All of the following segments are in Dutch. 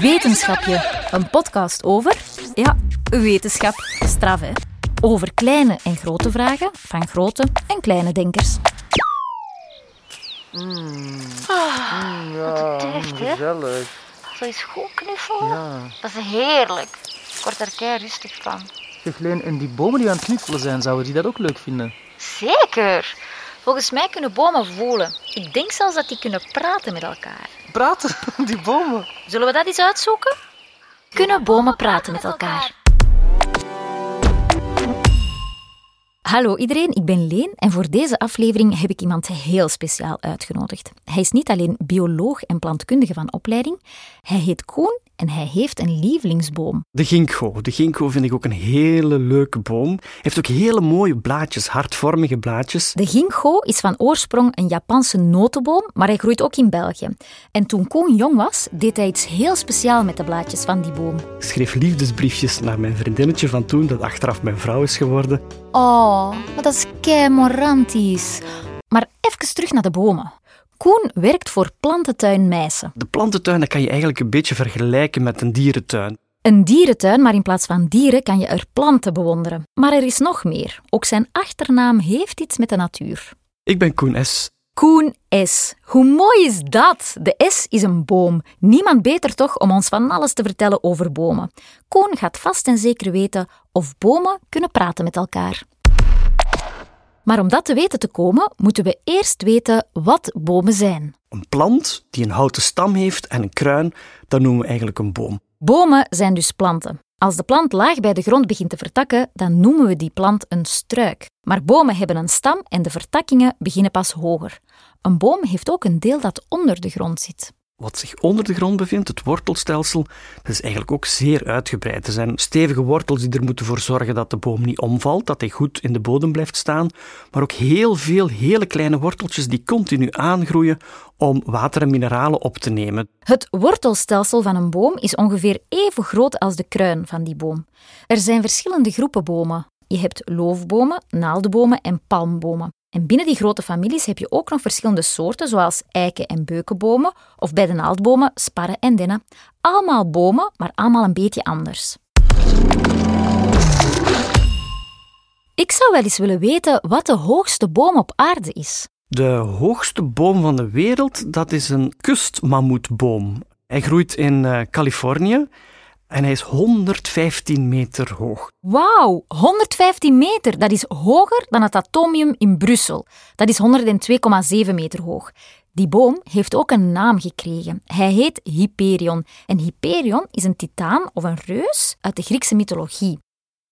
Wetenschapje, een podcast over, ja, wetenschap. Straf, hè? Over kleine en grote vragen van grote en kleine denkers. Ja, echt, hè? gezellig. Zo is goed knuffelen. Ja. Dat is heerlijk. Ik word er kei rustig van. Zeg Leen, en die bomen die aan het knuffelen zijn, zouden die dat ook leuk vinden? Zeker. Volgens mij kunnen bomen voelen. Ik denk zelfs dat die kunnen praten met elkaar. Praten, die bomen. Zullen we dat eens uitzoeken? Kunnen bomen praten met elkaar? Hallo iedereen, ik ben Leen en voor deze aflevering heb ik iemand heel speciaal uitgenodigd. Hij is niet alleen bioloog en plantkundige van opleiding, hij heet Koen en hij heeft een lievelingsboom. De ginkgo. De ginkgo vind ik ook een hele leuke boom. Hij heeft ook hele mooie blaadjes, hartvormige blaadjes. De ginkgo is van oorsprong een Japanse notenboom, maar hij groeit ook in België. En toen Koen jong was, deed hij iets heel speciaals met de blaadjes van die boom. Ik schreef liefdesbriefjes naar mijn vriendinnetje van toen, dat achteraf mijn vrouw is geworden. Oh, dat is kei romantisch. Maar even terug naar de bomen. Koen werkt voor plantentuin Meissen. De plantentuin dat kan je eigenlijk een beetje vergelijken met een dierentuin. Een dierentuin, maar in plaats van dieren kan je er planten bewonderen. Maar er is nog meer. Ook zijn achternaam heeft iets met de natuur. Ik ben Koen S. Koen S. Hoe mooi is dat? De S is een boom. Niemand beter toch om ons van alles te vertellen over bomen. Koen gaat vast en zeker weten of bomen kunnen praten met elkaar. Maar om dat te weten te komen, moeten we eerst weten wat bomen zijn. Een plant die een houten stam heeft en een kruin, dat noemen we eigenlijk een boom. Bomen zijn dus planten. Als de plant laag bij de grond begint te vertakken, dan noemen we die plant een struik. Maar bomen hebben een stam en de vertakkingen beginnen pas hoger. Een boom heeft ook een deel dat onder de grond zit. Wat zich onder de grond bevindt, het wortelstelsel, dat is eigenlijk ook zeer uitgebreid. Er zijn stevige wortels die er moeten voor zorgen dat de boom niet omvalt, dat hij goed in de bodem blijft staan, maar ook heel veel hele kleine worteltjes die continu aangroeien om water en mineralen op te nemen. Het wortelstelsel van een boom is ongeveer even groot als de kruin van die boom. Er zijn verschillende groepen bomen. Je hebt loofbomen, naaldbomen en palmbomen. En binnen die grote families heb je ook nog verschillende soorten, zoals eiken- en beukenbomen, of bij de naaldbomen sparren en dennen. Allemaal bomen, maar allemaal een beetje anders. Ik zou wel eens willen weten wat de hoogste boom op aarde is. De hoogste boom van de wereld, dat is een kustmammoetboom. Hij groeit in eh, Californië en hij is 115 meter hoog. Wauw, 115 meter. Dat is hoger dan het atomium in Brussel. Dat is 102,7 meter hoog. Die boom heeft ook een naam gekregen. Hij heet Hyperion. En Hyperion is een titaan of een reus uit de Griekse mythologie.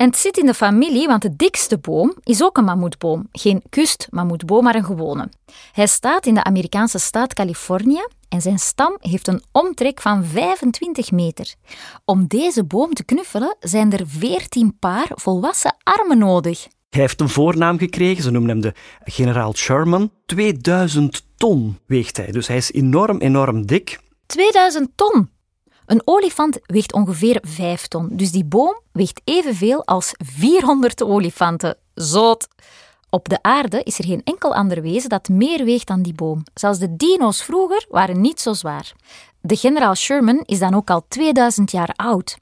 En het zit in de familie, want de dikste boom is ook een mammoetboom. Geen kustmammoetboom, maar een gewone. Hij staat in de Amerikaanse staat Californië en zijn stam heeft een omtrek van 25 meter. Om deze boom te knuffelen zijn er 14 paar volwassen armen nodig. Hij heeft een voornaam gekregen, ze noemen hem de generaal Sherman. 2000 ton weegt hij, dus hij is enorm, enorm dik. 2000 ton! Een olifant weegt ongeveer 5 ton, dus die boom weegt evenveel als 400 olifanten. Zoot! Op de aarde is er geen enkel ander wezen dat meer weegt dan die boom. Zelfs de dino's vroeger waren niet zo zwaar. De generaal Sherman is dan ook al 2000 jaar oud.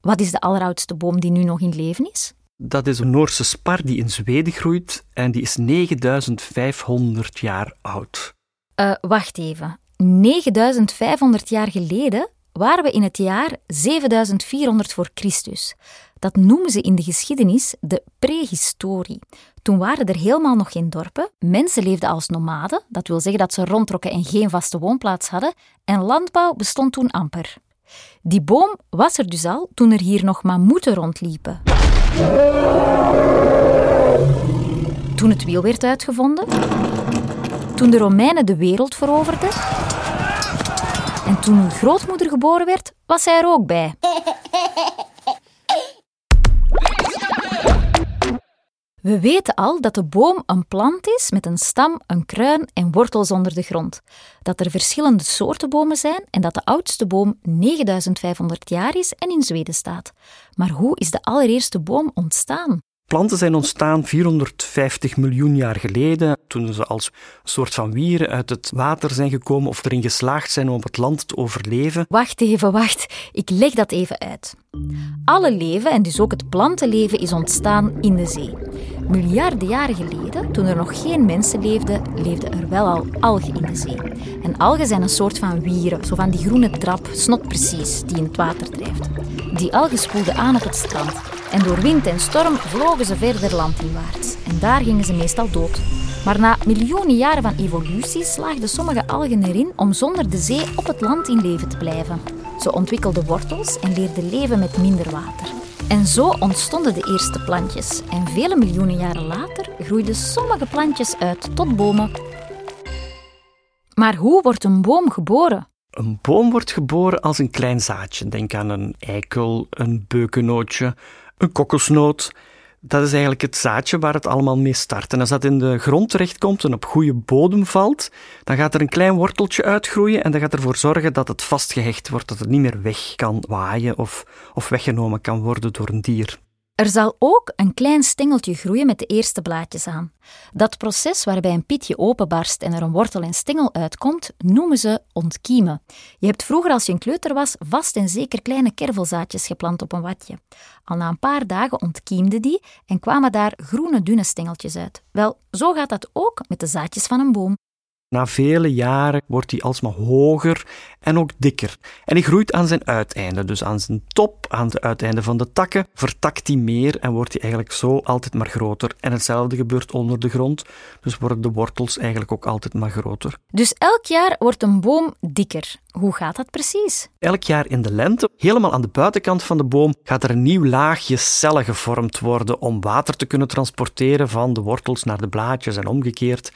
Wat is de alleroudste boom die nu nog in leven is? Dat is een Noorse spar die in Zweden groeit en die is 9500 jaar oud. Uh, wacht even. 9500 jaar geleden waren we in het jaar 7400 voor Christus. Dat noemen ze in de geschiedenis de prehistorie. Toen waren er helemaal nog geen dorpen. Mensen leefden als nomaden, dat wil zeggen dat ze rondtrokken en geen vaste woonplaats hadden, en landbouw bestond toen amper. Die boom was er dus al toen er hier nog mammoeten rondliepen. Toen het wiel werd uitgevonden, toen de Romeinen de wereld veroverden en toen uw grootmoeder geboren werd, was zij er ook bij. We weten al dat de boom een plant is met een stam, een kruin en wortels onder de grond. Dat er verschillende soorten bomen zijn en dat de oudste boom 9500 jaar is en in Zweden staat. Maar hoe is de allereerste boom ontstaan? Planten zijn ontstaan 450 miljoen jaar geleden toen ze als soort van wieren uit het water zijn gekomen of erin geslaagd zijn om op het land te overleven. Wacht even, wacht. Ik leg dat even uit. Alle leven, en dus ook het plantenleven, is ontstaan in de zee. Miljarden jaren geleden, toen er nog geen mensen leefden, leefden er wel al algen in de zee. En algen zijn een soort van wieren, zo van die groene drap, snot precies, die in het water drijft. Die algen spoelden aan op het strand. En door wind en storm vlogen ze verder landinwaarts. En daar gingen ze meestal dood. Maar na miljoenen jaren van evolutie slaagden sommige algen erin om zonder de zee op het land in leven te blijven. Ze ontwikkelden wortels en leerden leven met minder water. En zo ontstonden de eerste plantjes. En vele miljoenen jaren later groeiden sommige plantjes uit tot bomen. Maar hoe wordt een boom geboren? Een boom wordt geboren als een klein zaadje. Denk aan een eikel, een beukennootje, een kokosnoot. Dat is eigenlijk het zaadje waar het allemaal mee start. En als dat in de grond terechtkomt en op goede bodem valt, dan gaat er een klein worteltje uitgroeien en dat gaat ervoor zorgen dat het vastgehecht wordt, dat het niet meer weg kan waaien of, of weggenomen kan worden door een dier. Er zal ook een klein stengeltje groeien met de eerste blaadjes aan. Dat proces waarbij een pitje openbarst en er een wortel en stengel uitkomt, noemen ze ontkiemen. Je hebt vroeger als je een kleuter was vast en zeker kleine kervelzaadjes geplant op een watje. Al na een paar dagen ontkiemden die en kwamen daar groene dunne stengeltjes uit. Wel, zo gaat dat ook met de zaadjes van een boom. Na vele jaren wordt hij alsmaar hoger en ook dikker. En hij groeit aan zijn uiteinde, dus aan zijn top, aan het uiteinde van de takken, vertakt hij meer en wordt hij eigenlijk zo altijd maar groter. En hetzelfde gebeurt onder de grond, dus worden de wortels eigenlijk ook altijd maar groter. Dus elk jaar wordt een boom dikker. Hoe gaat dat precies? Elk jaar in de lente, helemaal aan de buitenkant van de boom, gaat er een nieuw laagje cellen gevormd worden om water te kunnen transporteren van de wortels naar de blaadjes en omgekeerd.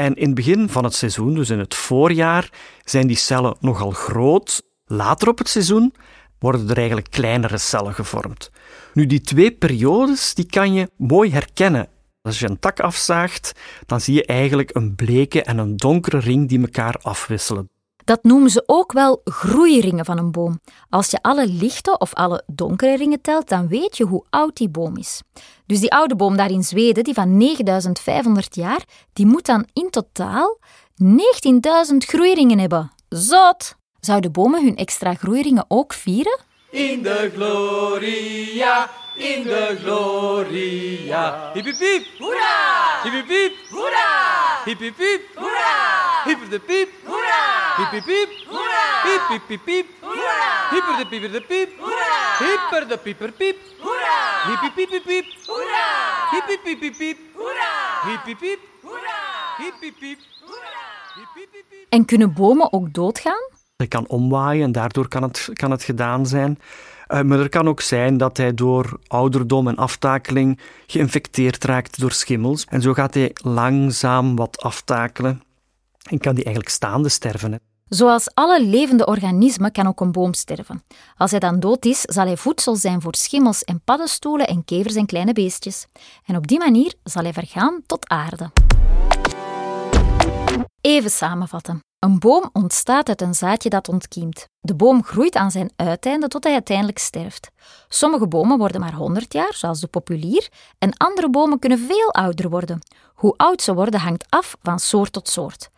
En in het begin van het seizoen, dus in het voorjaar, zijn die cellen nogal groot. Later op het seizoen worden er eigenlijk kleinere cellen gevormd. Nu, die twee periodes die kan je mooi herkennen. Als je een tak afzaagt, dan zie je eigenlijk een bleke en een donkere ring die elkaar afwisselen. Dat noemen ze ook wel groeiringen van een boom. Als je alle lichte of alle donkere ringen telt, dan weet je hoe oud die boom is. Dus die oude boom daar in Zweden, die van 9500 jaar, die moet dan in totaal 19.000 groeiringen hebben. Zot! Zouden bomen hun extra groeiringen ook vieren? In de gloria, in de gloria. Hip hip hip. Hoera! Hip hip hip. Hoera! Hip hip hip. Hoera! Hipper de piep. Hoera! Hip hip hip. Hoera! Hip hip hip hip. Hoera! Hipper de pieper de piep. Hoera! Hipper de pieper piep. Hoera! Hip hip hip hip hip. Hoera! Hip hip hip hip hip. Hoera! Hip hip hip. Hoera! En kunnen bomen ook doodgaan? Hij kan omwaaien en daardoor kan het, kan het gedaan zijn. Uh, maar er kan ook zijn dat hij door ouderdom en aftakeling geïnfecteerd raakt door schimmels. En zo gaat hij langzaam wat aftakelen en kan hij eigenlijk staande sterven. Hè. Zoals alle levende organismen kan ook een boom sterven. Als hij dan dood is, zal hij voedsel zijn voor schimmels en paddenstoelen en kevers en kleine beestjes. En op die manier zal hij vergaan tot aarde. Even samenvatten. Een boom ontstaat uit een zaadje dat ontkiemt. De boom groeit aan zijn uiteinde tot hij uiteindelijk sterft. Sommige bomen worden maar 100 jaar, zoals de populier, en andere bomen kunnen veel ouder worden. Hoe oud ze worden hangt af van soort tot soort.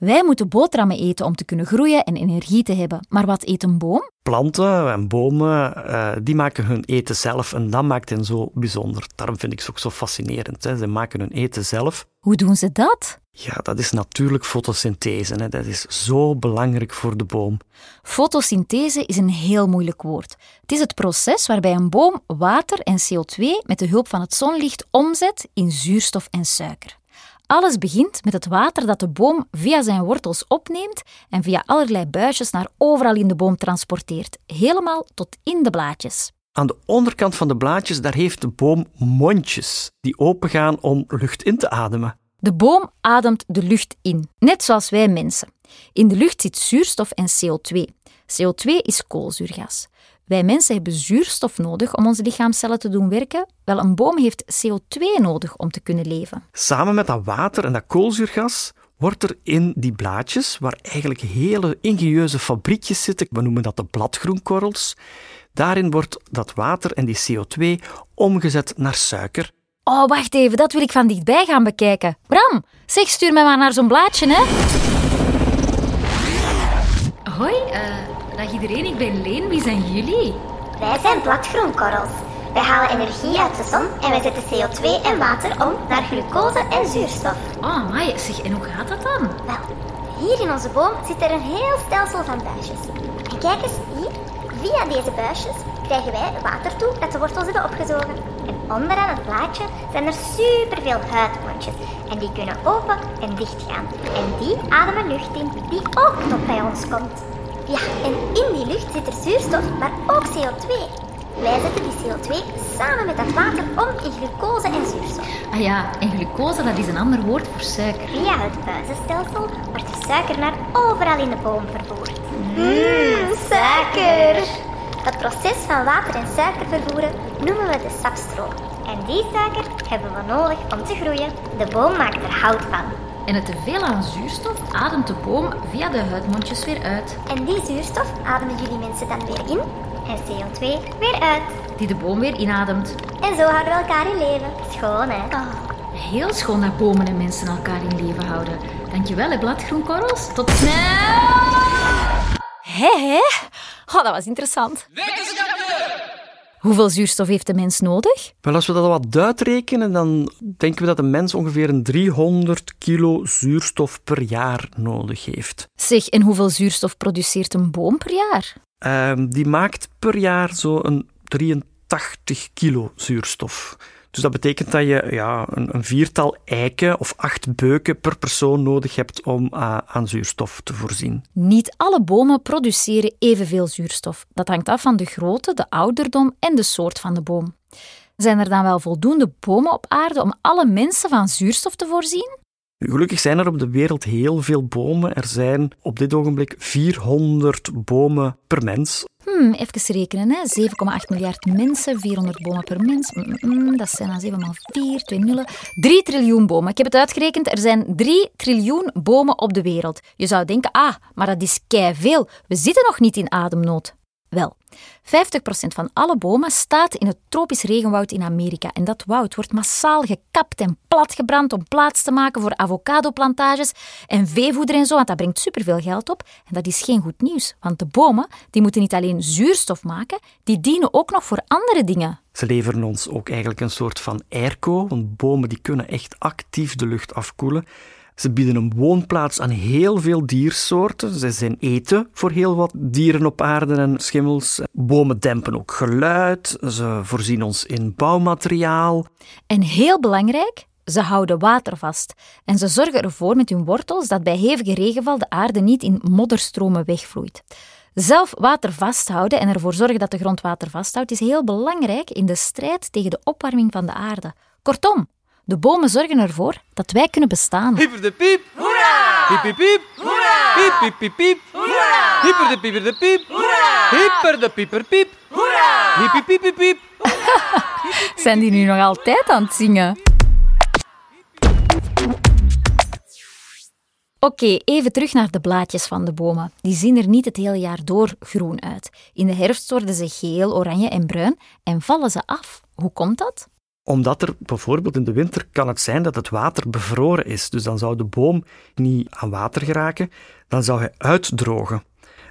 Wij moeten boterhammen eten om te kunnen groeien en energie te hebben. Maar wat eet een boom? Planten en bomen, uh, die maken hun eten zelf en dat maakt hen zo bijzonder. Daarom vind ik ze ook zo fascinerend. Hè. Ze maken hun eten zelf. Hoe doen ze dat? Ja, dat is natuurlijk fotosynthese. Hè. Dat is zo belangrijk voor de boom. Fotosynthese is een heel moeilijk woord. Het is het proces waarbij een boom water en CO2 met de hulp van het zonlicht omzet in zuurstof en suiker. Alles begint met het water dat de boom via zijn wortels opneemt en via allerlei buisjes naar overal in de boom transporteert, helemaal tot in de blaadjes. Aan de onderkant van de blaadjes daar heeft de boom mondjes die opengaan om lucht in te ademen. De boom ademt de lucht in, net zoals wij mensen. In de lucht zit zuurstof en CO2. CO2 is koolzuurgas. Wij mensen hebben zuurstof nodig om onze lichaamcellen te doen werken. Wel, een boom heeft CO2 nodig om te kunnen leven. Samen met dat water en dat koolzuurgas wordt er in die blaadjes, waar eigenlijk hele ingenieuze fabriekjes zitten, we noemen dat de bladgroenkorrels, daarin wordt dat water en die CO2 omgezet naar suiker Oh, wacht even, dat wil ik van dichtbij gaan bekijken. Bram, zeg, stuur mij maar naar zo'n blaadje, hè. Hoi, uh, dag iedereen, ik ben Leen. Wie zijn jullie? Wij zijn bladgroenkorrels. Wij halen energie uit de zon en wij zetten CO2 en water om naar glucose en zuurstof. Oh, maar zeg, en hoe gaat dat dan? Wel, hier in onze boom zit er een heel stelsel van buisjes. En kijk eens, hier, via deze buisjes krijgen wij water toe dat de wortels hebben opgezogen. En onderaan het blaadje zijn er superveel huidmondjes. En die kunnen open en dicht gaan. En die ademen lucht in, die ook nog bij ons komt. Ja, en in die lucht zit er zuurstof, maar ook CO2. Wij zetten die CO2 samen met dat water om in glucose en zuurstof. Ah ja, en glucose dat is een ander woord voor suiker. Via het buizenstelsel wordt de suiker naar overal in de boom vervoerd. Mmm, suiker! Het proces van water en suiker vervoeren noemen we de sapstroom. En die suiker hebben we nodig om te groeien. De boom maakt er hout van. En het teveel aan zuurstof ademt de boom via de huidmondjes weer uit. En die zuurstof ademen jullie mensen dan weer in en CO2 weer uit. Die de boom weer inademt. En zo houden we elkaar in leven. Schoon, hè? Oh. Heel schoon dat bomen en mensen elkaar in leven houden. Dankjewel, hè, bladgroenkorrels. Tot snel! Hé, hé. Oh, dat was interessant. Hoeveel zuurstof heeft de mens nodig? Wel, als we dat wat uitrekenen, dan denken we dat een mens ongeveer een 300 kilo zuurstof per jaar nodig heeft. Zeg, en hoeveel zuurstof produceert een boom per jaar? Uh, die maakt per jaar zo'n 83 kilo zuurstof. Dus dat betekent dat je ja, een, een viertal eiken of acht beuken per persoon nodig hebt om uh, aan zuurstof te voorzien. Niet alle bomen produceren evenveel zuurstof. Dat hangt af van de grootte, de ouderdom en de soort van de boom. Zijn er dan wel voldoende bomen op aarde om alle mensen van zuurstof te voorzien? Gelukkig zijn er op de wereld heel veel bomen. Er zijn op dit ogenblik 400 bomen per mens. Hmm, even rekenen, hè. 7,8 miljard mensen, 400 bomen per mens. Mm, mm, dat zijn dan 7 maal 4, 2 nullen. 3 triljoen bomen. Ik heb het uitgerekend, er zijn 3 triljoen bomen op de wereld. Je zou denken, ah, maar dat is kei veel. We zitten nog niet in ademnood. Wel, 50% van alle bomen staat in het tropisch regenwoud in Amerika. En dat woud wordt massaal gekapt en platgebrand om plaats te maken voor avocadoplantages en veevoeder en zo, want dat brengt superveel geld op. En dat is geen goed nieuws, want de bomen die moeten niet alleen zuurstof maken, die dienen ook nog voor andere dingen. Ze leveren ons ook eigenlijk een soort van airco, want bomen die kunnen echt actief de lucht afkoelen. Ze bieden een woonplaats aan heel veel diersoorten. Ze zijn eten voor heel wat dieren op aarde en schimmels. Bomen dempen ook geluid. Ze voorzien ons in bouwmateriaal. En heel belangrijk, ze houden water vast. En ze zorgen ervoor met hun wortels dat bij hevige regenval de aarde niet in modderstromen wegvloeit. Zelf water vasthouden en ervoor zorgen dat de grond water vasthoudt is heel belangrijk in de strijd tegen de opwarming van de aarde. Kortom, de bomen zorgen ervoor dat wij kunnen bestaan. Hyper de piep, hoera! Piep, piep, piep, hoera! Piep, piep, piep, piep, hoera! Hyper de pieper de piep, hoera! Hyper de pieper piep, hoera! Piep, piep, piep, piep, piep. Zijn die nu nog altijd aan het zingen? Oké, even terug naar de blaadjes van de bomen. Die zien er niet het hele jaar door groen uit. In de herfst worden ze geel, oranje en bruin en vallen ze af. Hoe komt dat? Omdat er bijvoorbeeld in de winter kan het zijn dat het water bevroren is. Dus dan zou de boom niet aan water geraken, dan zou hij uitdrogen.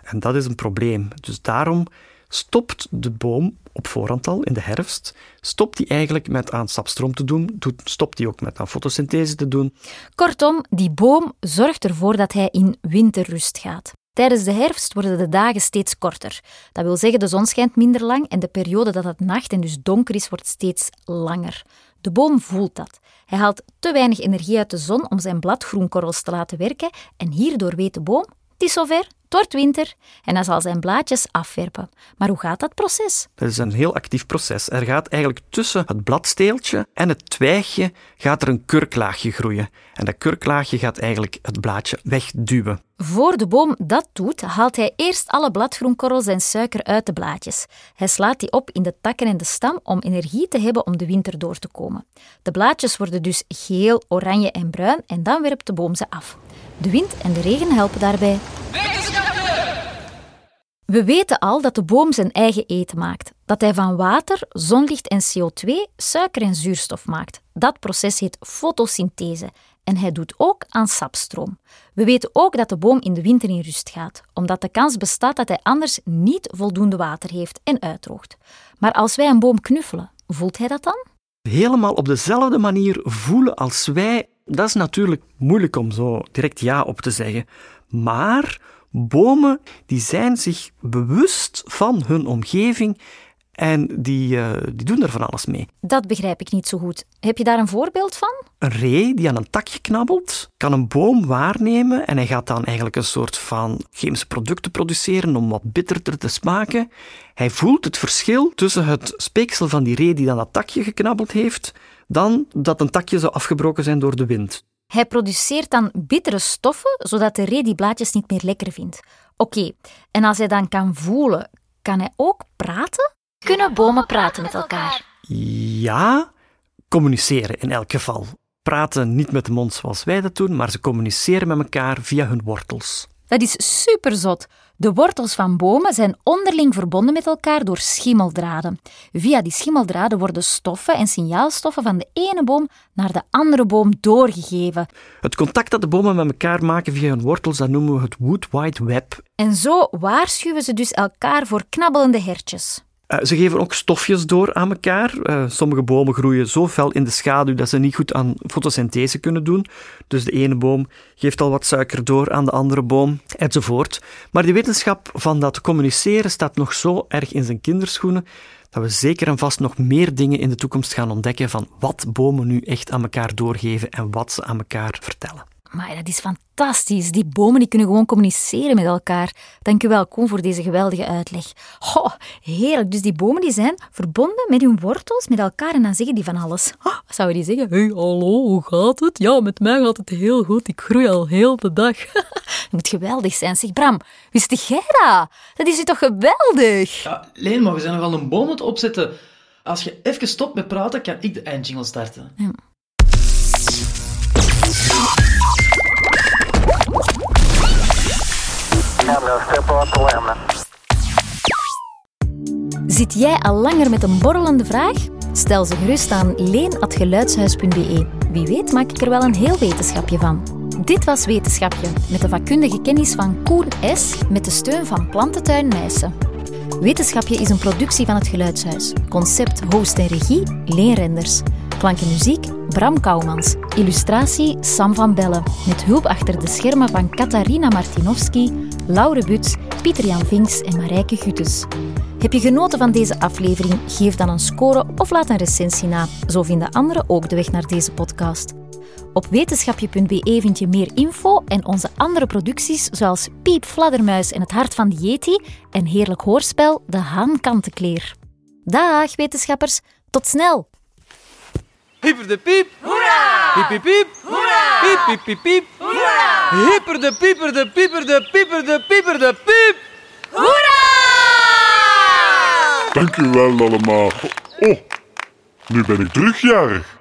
En dat is een probleem. Dus daarom stopt de boom op voorhand al in de herfst, stopt hij eigenlijk met aan sapstroom te doen, stopt hij ook met aan fotosynthese te doen. Kortom, die boom zorgt ervoor dat hij in winterrust gaat. Tijdens de herfst worden de dagen steeds korter. Dat wil zeggen, de zon schijnt minder lang en de periode dat het nacht en dus donker is, wordt steeds langer. De boom voelt dat. Hij haalt te weinig energie uit de zon om zijn bladgroenkorrels te laten werken en hierdoor weet de boom, het is zover, wordt winter en hij zal zijn blaadjes afwerpen. Maar hoe gaat dat proces? Dat is een heel actief proces. Er gaat eigenlijk tussen het bladsteeltje en het twijgje gaat er een kurklaagje groeien. En dat kurklaagje gaat eigenlijk het blaadje wegduwen. Voor de boom dat doet, haalt hij eerst alle bladgroenkorrels en suiker uit de blaadjes. Hij slaat die op in de takken en de stam om energie te hebben om de winter door te komen. De blaadjes worden dus geel, oranje en bruin en dan werpt de boom ze af. De wind en de regen helpen daarbij. We weten al dat de boom zijn eigen eten maakt. Dat hij van water, zonlicht en CO2 suiker en zuurstof maakt. Dat proces heet fotosynthese en hij doet ook aan sapstroom. We weten ook dat de boom in de winter in rust gaat, omdat de kans bestaat dat hij anders niet voldoende water heeft en uitdroogt. Maar als wij een boom knuffelen, voelt hij dat dan? Helemaal op dezelfde manier voelen als wij, dat is natuurlijk moeilijk om zo direct ja op te zeggen. Maar bomen die zijn zich bewust van hun omgeving en die, uh, die doen er van alles mee. Dat begrijp ik niet zo goed. Heb je daar een voorbeeld van? Een ree die aan een takje knabbelt, kan een boom waarnemen en hij gaat dan eigenlijk een soort van chemische producten produceren om wat bitterder te smaken. Hij voelt het verschil tussen het speeksel van die ree die aan dat takje geknabbeld heeft, dan dat een takje zou afgebroken zijn door de wind. Hij produceert dan bittere stoffen, zodat de ree die blaadjes niet meer lekker vindt. Oké, en als hij dan kan voelen, kan hij ook praten? Kunnen bomen praten met elkaar? Ja, communiceren in elk geval. Praten niet met de mond zoals wij dat doen, maar ze communiceren met elkaar via hun wortels. Dat is superzot. De wortels van bomen zijn onderling verbonden met elkaar door schimmeldraden. Via die schimmeldraden worden stoffen en signaalstoffen van de ene boom naar de andere boom doorgegeven. Het contact dat de bomen met elkaar maken via hun wortels, dat noemen we het Wood Wide Web. En zo waarschuwen ze dus elkaar voor knabbelende hertjes. Uh, ze geven ook stofjes door aan elkaar. Uh, sommige bomen groeien zo fel in de schaduw dat ze niet goed aan fotosynthese kunnen doen. Dus de ene boom geeft al wat suiker door aan de andere boom, enzovoort. Maar die wetenschap van dat communiceren staat nog zo erg in zijn kinderschoenen dat we zeker en vast nog meer dingen in de toekomst gaan ontdekken van wat bomen nu echt aan elkaar doorgeven en wat ze aan elkaar vertellen. Maar dat is fantastisch. Die bomen die kunnen gewoon communiceren met elkaar. Dank u wel, Koen, voor deze geweldige uitleg. Oh, heerlijk. Dus die bomen die zijn verbonden met hun wortels met elkaar en dan zeggen die van alles. Oh, wat zouden die zeggen? Hey, hallo, hoe gaat het? Ja, met mij gaat het heel goed. Ik groei al heel de dag. dat moet geweldig zijn. Zeg, Bram, wist jij dat? Dat is toch geweldig? Ja, Leen, maar we zijn nogal een boom aan het opzetten. Als je even stopt met praten, kan ik de eindjingle starten. Ja. Zit jij al langer met een borrelende vraag? Stel ze gerust aan leen.geluidshuis.be. Wie weet maak ik er wel een heel wetenschapje van. Dit was Wetenschapje, met de vakkundige kennis van Koen S. met de steun van Plantentuin Meissen. Wetenschapje is een productie van het Geluidshuis. Concept, host en regie, Leen Renders. Klank en muziek, Bram Kouwmans. Illustratie, Sam van Bellen. Met hulp achter de schermen van Katarina Martinovski, Laure Buts, Pieter-Jan Vinks en Marijke Gutes. Heb je genoten van deze aflevering? Geef dan een score of laat een recensie na. Zo vinden anderen ook de weg naar deze podcast. Op wetenschapje.be vind je meer info en onze andere producties zoals Piep, Fladdermuis en Het Hart van de Yeti en heerlijk hoorspel De Haankantenkleer. Dag wetenschappers, tot snel! Hyper de piep. Hoera! Piep piep piep. Hoera! Piep piep piep piep. Hoera! Hyper de pieper de pieper de pieper de pieper de piep. Hoera! Dank u wel allemaal. Oh, nu ben ik terugjarig.